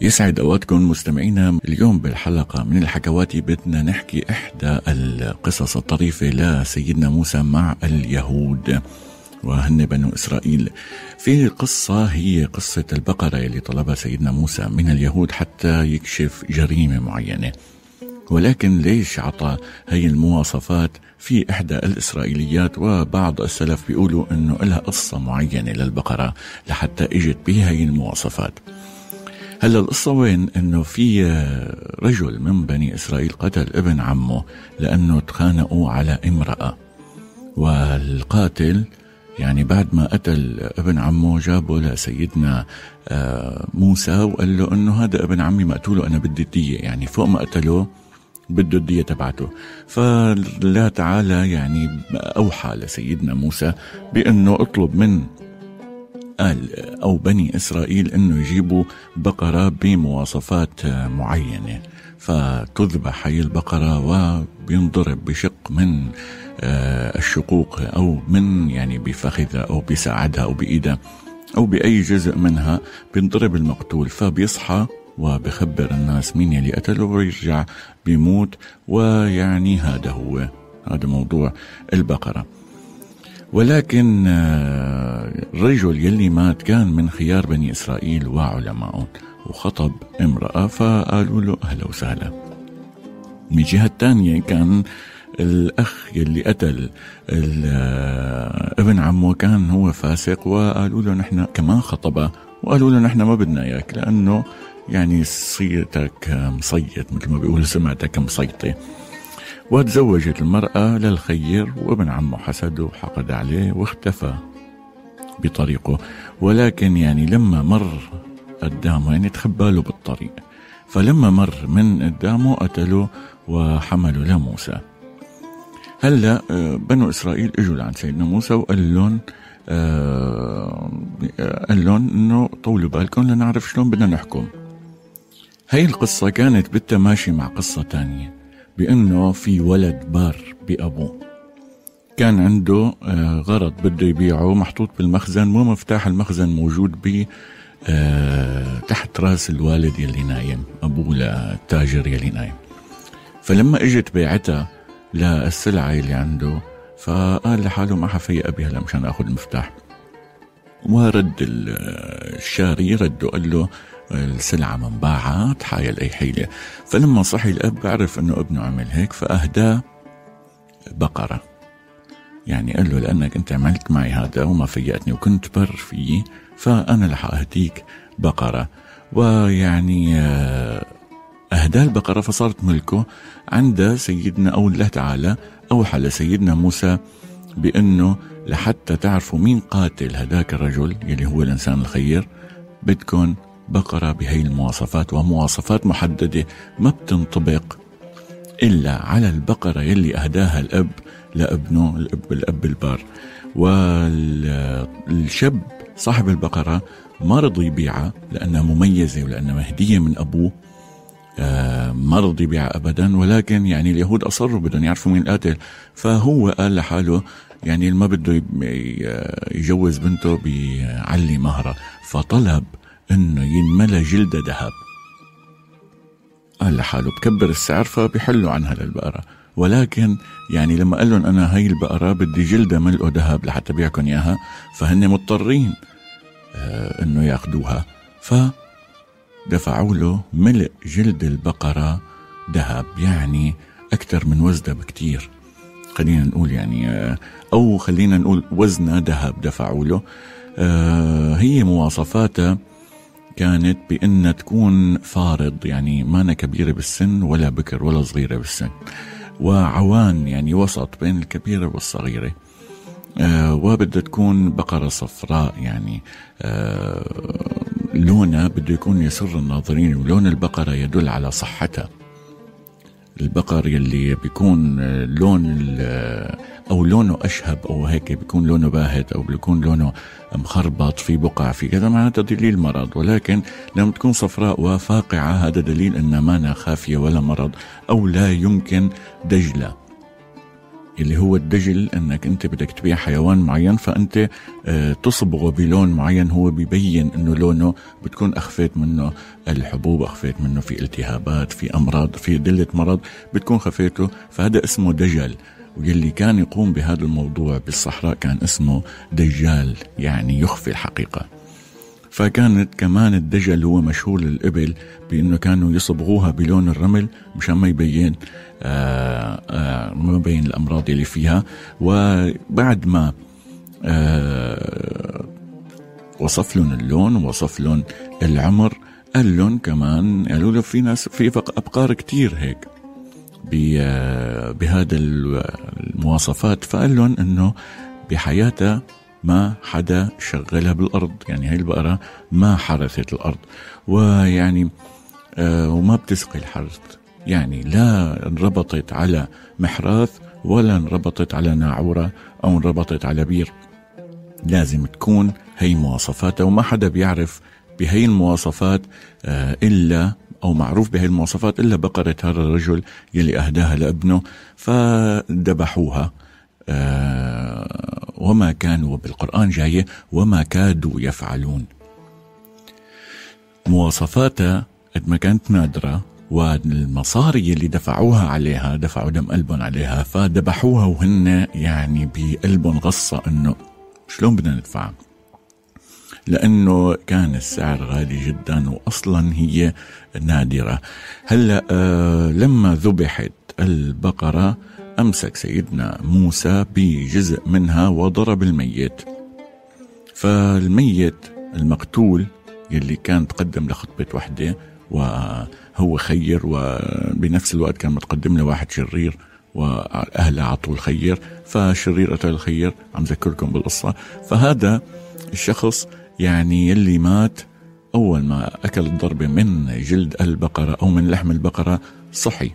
يسعد أوقاتكم مستمعينا اليوم بالحلقة من الحكواتي بدنا نحكي إحدى القصص الطريفة لسيدنا موسى مع اليهود وهن بنو إسرائيل. في قصة هي قصة البقرة اللي طلبها سيدنا موسى من اليهود حتى يكشف جريمة معينة. ولكن ليش عطى هي المواصفات في إحدى الإسرائيليات وبعض السلف بيقولوا أنه لها قصة معينة للبقرة لحتى إجت بها هي المواصفات هلا القصة وين؟ إنه في رجل من بني إسرائيل قتل ابن عمه لأنه تخانقوا على امرأة. والقاتل يعني بعد ما قتل ابن عمه جابه لسيدنا آه، موسى وقال له إنه هذا ابن عمي مقتوله أنا بدي الدية. يعني فوق ما قتله بده الدية تبعته. فلا تعالى يعني أوحى لسيدنا موسى بأنه اطلب من آل أو بني إسرائيل أنه يجيبوا بقرة بمواصفات معينة. فتذبح هي البقرة وبينضرب بشق من آه، الشقوق أو من يعني بفخذها أو بساعدها أو بإيدها أو بأي جزء منها بينضرب المقتول. فبيصحى وبخبر الناس مين يلي قتله ويرجع بيموت ويعني هذا هو هذا موضوع البقرة. ولكن آه، الرجل يلي مات كان من خيار بني إسرائيل وعلمائهم وخطب امرأة فقالوا له أهلا وسهلا. من جهة تانية كان الأخ يلي قتل آه، ابن عمه كان هو فاسق وقالوا له نحن كمان خطبة وقالوا له نحن ما بدنا إياك لأنه يعني صيتك مصيت مثل ما بيقولوا سمعتك مصيطة وتزوجت المرأة للخير وابن عمه حسده وحقد عليه واختفى بطريقه. ولكن يعني لما مر قدامه يعني تخبى له بالطريق. فلما مر من قدامه قتله وحملوا لموسى. هلا آه، بنو إسرائيل إجوا لعند سيدنا موسى وقال لهم آه قال لهم إنه طولوا بالكم لنعرف شلون بدنا نحكم. هاي القصة كانت بالتماشي مع قصة تانية. بأنه في ولد بار بأبوه كان عنده آه، غرض بده يبيعه محطوط بالمخزن ومفتاح المخزن موجود ب آه، تحت راس الوالد يلي نايم أبوه للتاجر يلي نايم. فلما إجت بيعتها للسلعة اللي عنده فقال لحاله ما حفيق أبي هلا مشان أخذ المفتاح. ورد الشاري رده قال له السلعة منباعة تحايل أي حيلة. فلما صحي الأب عرف أنه ابنه عمل هيك فأهداه بقرة. يعني قال له لأنك أنت عملت معي هذا وما فيأتني وكنت بر فيه فأنا رح أهديك بقرة. ويعني آه، أهداه البقرة فصارت ملكه عند سيدنا أو الله تعالى أوحى لسيدنا موسى بأنه لحتى تعرفوا مين قاتل هذاك الرجل يلي هو الإنسان الخير بدكم بقرة بهي المواصفات ومواصفات محددة ما بتنطبق إلا على البقرة يلي أهداها الأب لأبنه الأب الأب البار. والشاب صاحب البقرة ما رضي يبيعها لأنها مميزة ولأنها هدية من أبوه. آه، ما رضي يبيعها أبدا ولكن يعني اليهود أصروا بدهم يعرفوا مين القاتل. فهو قال لحاله يعني ما بده يجوز بنته بيعلي مهرة. فطلب انه ينملى جلدة ذهب. قال لحاله بكبر السعر فبيحلوا عنها للبقرة. ولكن يعني لما قال لهم أنا هاي البقرة بدي جلدة ملئه ذهب لحتى بيعكم إياها فهن مضطرين آه إنه ياخذوها فدفعوا له ملء جلد البقرة ذهب يعني أكثر من وزنها بكتير. خلينا نقول يعني آه أو خلينا نقول وزنها ذهب دفعوا له. آه هي مواصفاتها كانت بأن تكون فارض يعني ما كبيرة بالسن ولا بكر ولا صغيرة بالسن. وعوان يعني وسط بين الكبيرة والصغيرة. آه وبدها تكون بقرة صفراء يعني آه لونها بده يكون يسر الناظرين ولون البقرة يدل على صحتها. البقر يلي بيكون لون أو لونه أشهب أو هيك بيكون لونه باهت أو بيكون لونه مخربط في بقع في كذا معناتها دليل مرض ولكن لما تكون صفراء وفاقعة هذا دليل أن مانا خافية ولا مرض أو لا يمكن دجلة. اللي هو الدجل إنك أنت بدك تبيع حيوان معين فأنت آه، تصبغه بلون معين هو بيبين إنه لونه بتكون أخفيت منه الحبوب أخفيت منه في التهابات في أمراض في دلة مرض بتكون خفيته. فهذا اسمه دجل. واللي كان يقوم بهذا الموضوع بالصحراء كان اسمه دجال يعني يخفي الحقيقة. فكانت كمان الدجل هو مشهور للإبل بأنه كانوا يصبغوها بلون الرمل مشان ما يبين آه آه ما يبين الأمراض اللي فيها. وبعد ما آه وصف لهم اللون ووصف لهم العمر قال لهم كمان قالوا له في ناس في أبقار كتير هيك بهذا المواصفات. فقال لهم إنه بحياته ما حدا شغلها بالأرض. يعني هاي البقرة ما حرثت الأرض. ويعني آه وما بتسقي الحرث. يعني لا انربطت على محراث ولا انربطت على ناعورة أو انربطت على بير. لازم تكون هي مواصفاتها وما حدا بيعرف بهي المواصفات آه إلا أو معروف بهي المواصفات إلا بقرة هذا الرجل يلي أهداها لابنه فذبحوها آه، وما كانوا بالقرآن جاية وما كادوا يفعلون. مواصفاتها قد ما كانت نادرة والمصاري اللي دفعوها عليها دفعوا دم قلبهم عليها فذبحوها وهن يعني بقلبهم غصة إنه شلون بدنا ندفع؟ لأنه كان السعر غالي جدا واصلا هي نادرة. هلأ آه لما ذبحت البقرة أمسك سيدنا موسى بجزء منها وضرب الميت. فالميت المقتول يلي كان تقدم لخطبة وحدة وهو خير وبنفس الوقت كان متقدم له واحد شرير وأهله عطوا الخير فشرير أتى الخير عم ذكركم بالقصة. فهذا الشخص يعني يلي مات أول ما أكل الضربة من جلد البقرة أو من لحم البقرة صحي.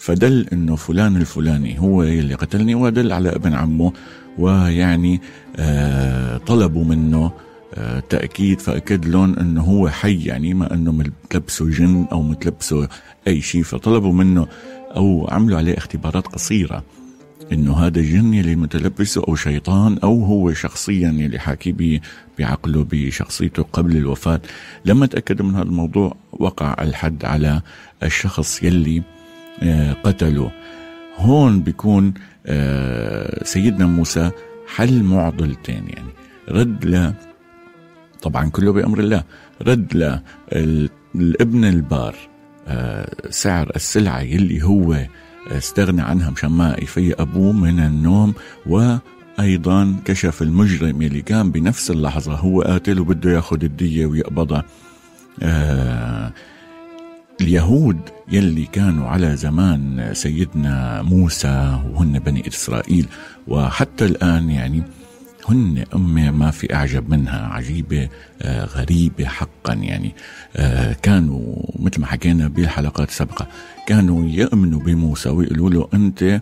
فدل إنه فلان الفلاني هو اللي قتلني ودل على ابن عمه ويعني آه طلبوا منه آه تأكيد فأكد لهم أنه هو حي يعني ما أنه متلبسه جن أو متلبسه أي شيء فطلبوا منه أو عملوا عليه اختبارات قصيرة إنه هذا الجن اللي متلبسه أو شيطان أو هو شخصيا اللي حاكي بعقله بشخصيته قبل الوفاة. لما تاكدوا من هذا الموضوع وقع الحد على الشخص يلي آه، قتلوا. هون بيكون آه، سيدنا موسى حل معضلتين يعني رد ل طبعا كله بأمر الله رد ل الابن البار آه، سعر السلعة يلي هو استغنى عنها مشان ما يفيق أبوه من النوم وأيضا كشف المجرم يلي كان بنفس اللحظة هو قاتل وبده ياخذ الدية ويقبضها. اليهود يلي كانوا على زمان سيدنا موسى وهن بني إسرائيل وحتى الآن يعني هن أمة ما في أعجب منها عجيبة آه غريبة حقا يعني. آه كانوا مثل ما حكينا بالحلقات السابقة كانوا يؤمنوا بموسى ويقولوا له أنت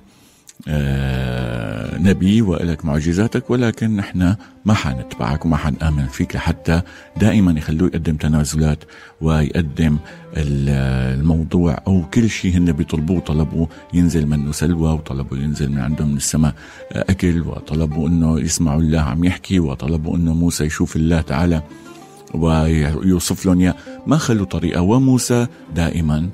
نبي ولك معجزاتك ولكن نحن ما حنتبعك وما حنآمن فيك لحتى دائما يخلوه يقدم تنازلات ويقدم الموضوع أو كل شيء هن بيطلبوه. طلبوا ينزل منه سلوى وطلبوا ينزل من عندهم من السماء أكل وطلبوا أنه يسمعوا الله عم يحكي وطلبوا أنه موسى يشوف الله تعالى ويوصف لهم ما خلوا طريقة وموسى دائما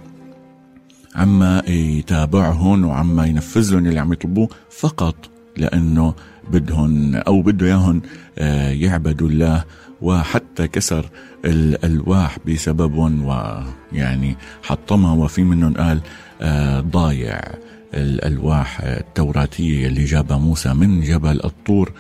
عما يتابعهم وعما لهم اللي عم يطلبوه فقط لأنه بدهم أو بده اياهم آه، يعبدوا الله وحتى كسر الالواح بسببهم ويعني حطمها وفي منهم قال آه، ضايع الالواح التوراتية اللي جابها موسى من جبل الطور.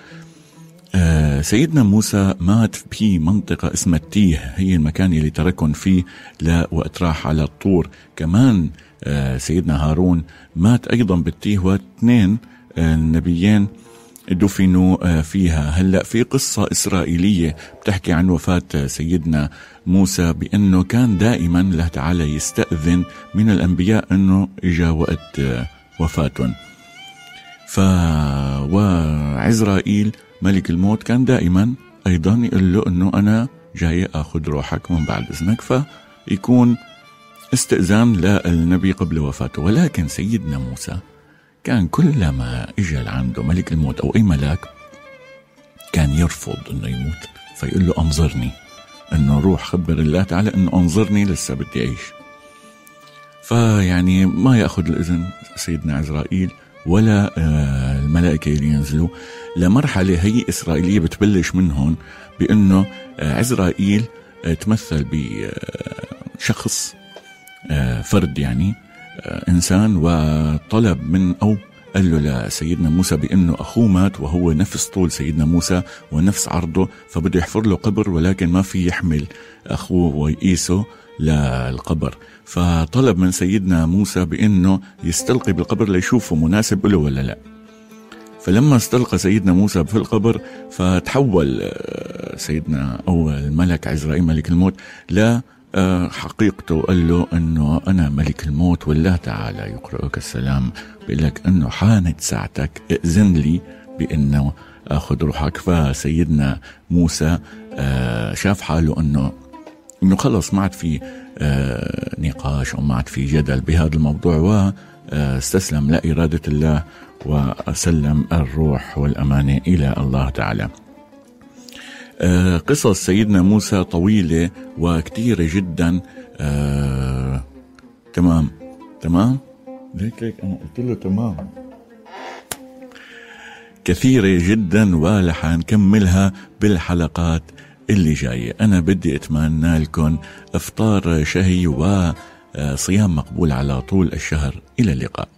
آه، سيدنا موسى مات في منطقة اسمها التيه هي المكان اللي تركهم فيه لوقت راح على الطور. كمان آه، سيدنا هارون مات أيضا بالتيه واثنين آه، النبيين دفنوا آه، فيها. هلأ في قصة إسرائيلية بتحكي عن وفاة سيدنا موسى بأنه كان دائما الله تعالى يستأذن من الأنبياء أنه إجا وقت وفاتهم. ف وعزرائيل ملك الموت كان دائما أيضا يقول له أنه أنا جاي أخذ روحك من بعد إذنك فيكون استئذان للنبي قبل وفاته. ولكن سيدنا موسى كان كلما اجى لعنده ملك الموت أو أي ملاك كان يرفض إنه يموت فيقول له أنظرني إنه روح خبر الله تعالى إنه أنظرني لسه بدي أعيش. فيعني ما يأخذ الإذن سيدنا عزرائيل. ولا آه، الملائكة اللي ينزلوا لمرحلة هي إسرائيلية بتبلش من هون بأنه آه، عزرائيل آه، تمثل بشخص فرد يعني إنسان وطلب من أو قال له لسيدنا موسى بانه أخوه مات وهو نفس طول سيدنا موسى ونفس عرضه فبده يحفر له قبر ولكن ما في يحمل أخوه ويقيسه للقبر. فطلب من سيدنا موسى بإنه يستلقي بالقبر ليشوفه مناسب له ولا لا. فلما استلقى سيدنا موسى في القبر فتحول آه، سيدنا أو الملك عزرائيل ملك الموت لا حقيقته وقال له أنه أنا ملك الموت والله تعالى يقرأك السلام بيقول لك أنه حانت ساعتك ائذن لي بأنه آخذ روحك. فسيدنا موسى آه، شاف حاله انه إنه خلص ما عاد في آه، نقاش أو ما عاد في جدل بهذا الموضوع واستسلم لإرادة الله وسلم الروح والأمانة إلى الله تعالى. آه، قصص سيدنا موسى طويلة وكثيرة جدا. آه تمام. تمام؟ ليك ليك أنا قلت له تمام. كثيرة جدا ورح نكملها بالحلقات اللي جاية. أنا بدي أتمنى لكم إفطار شهي وصيام مقبول على طول الشهر. إلى اللقاء.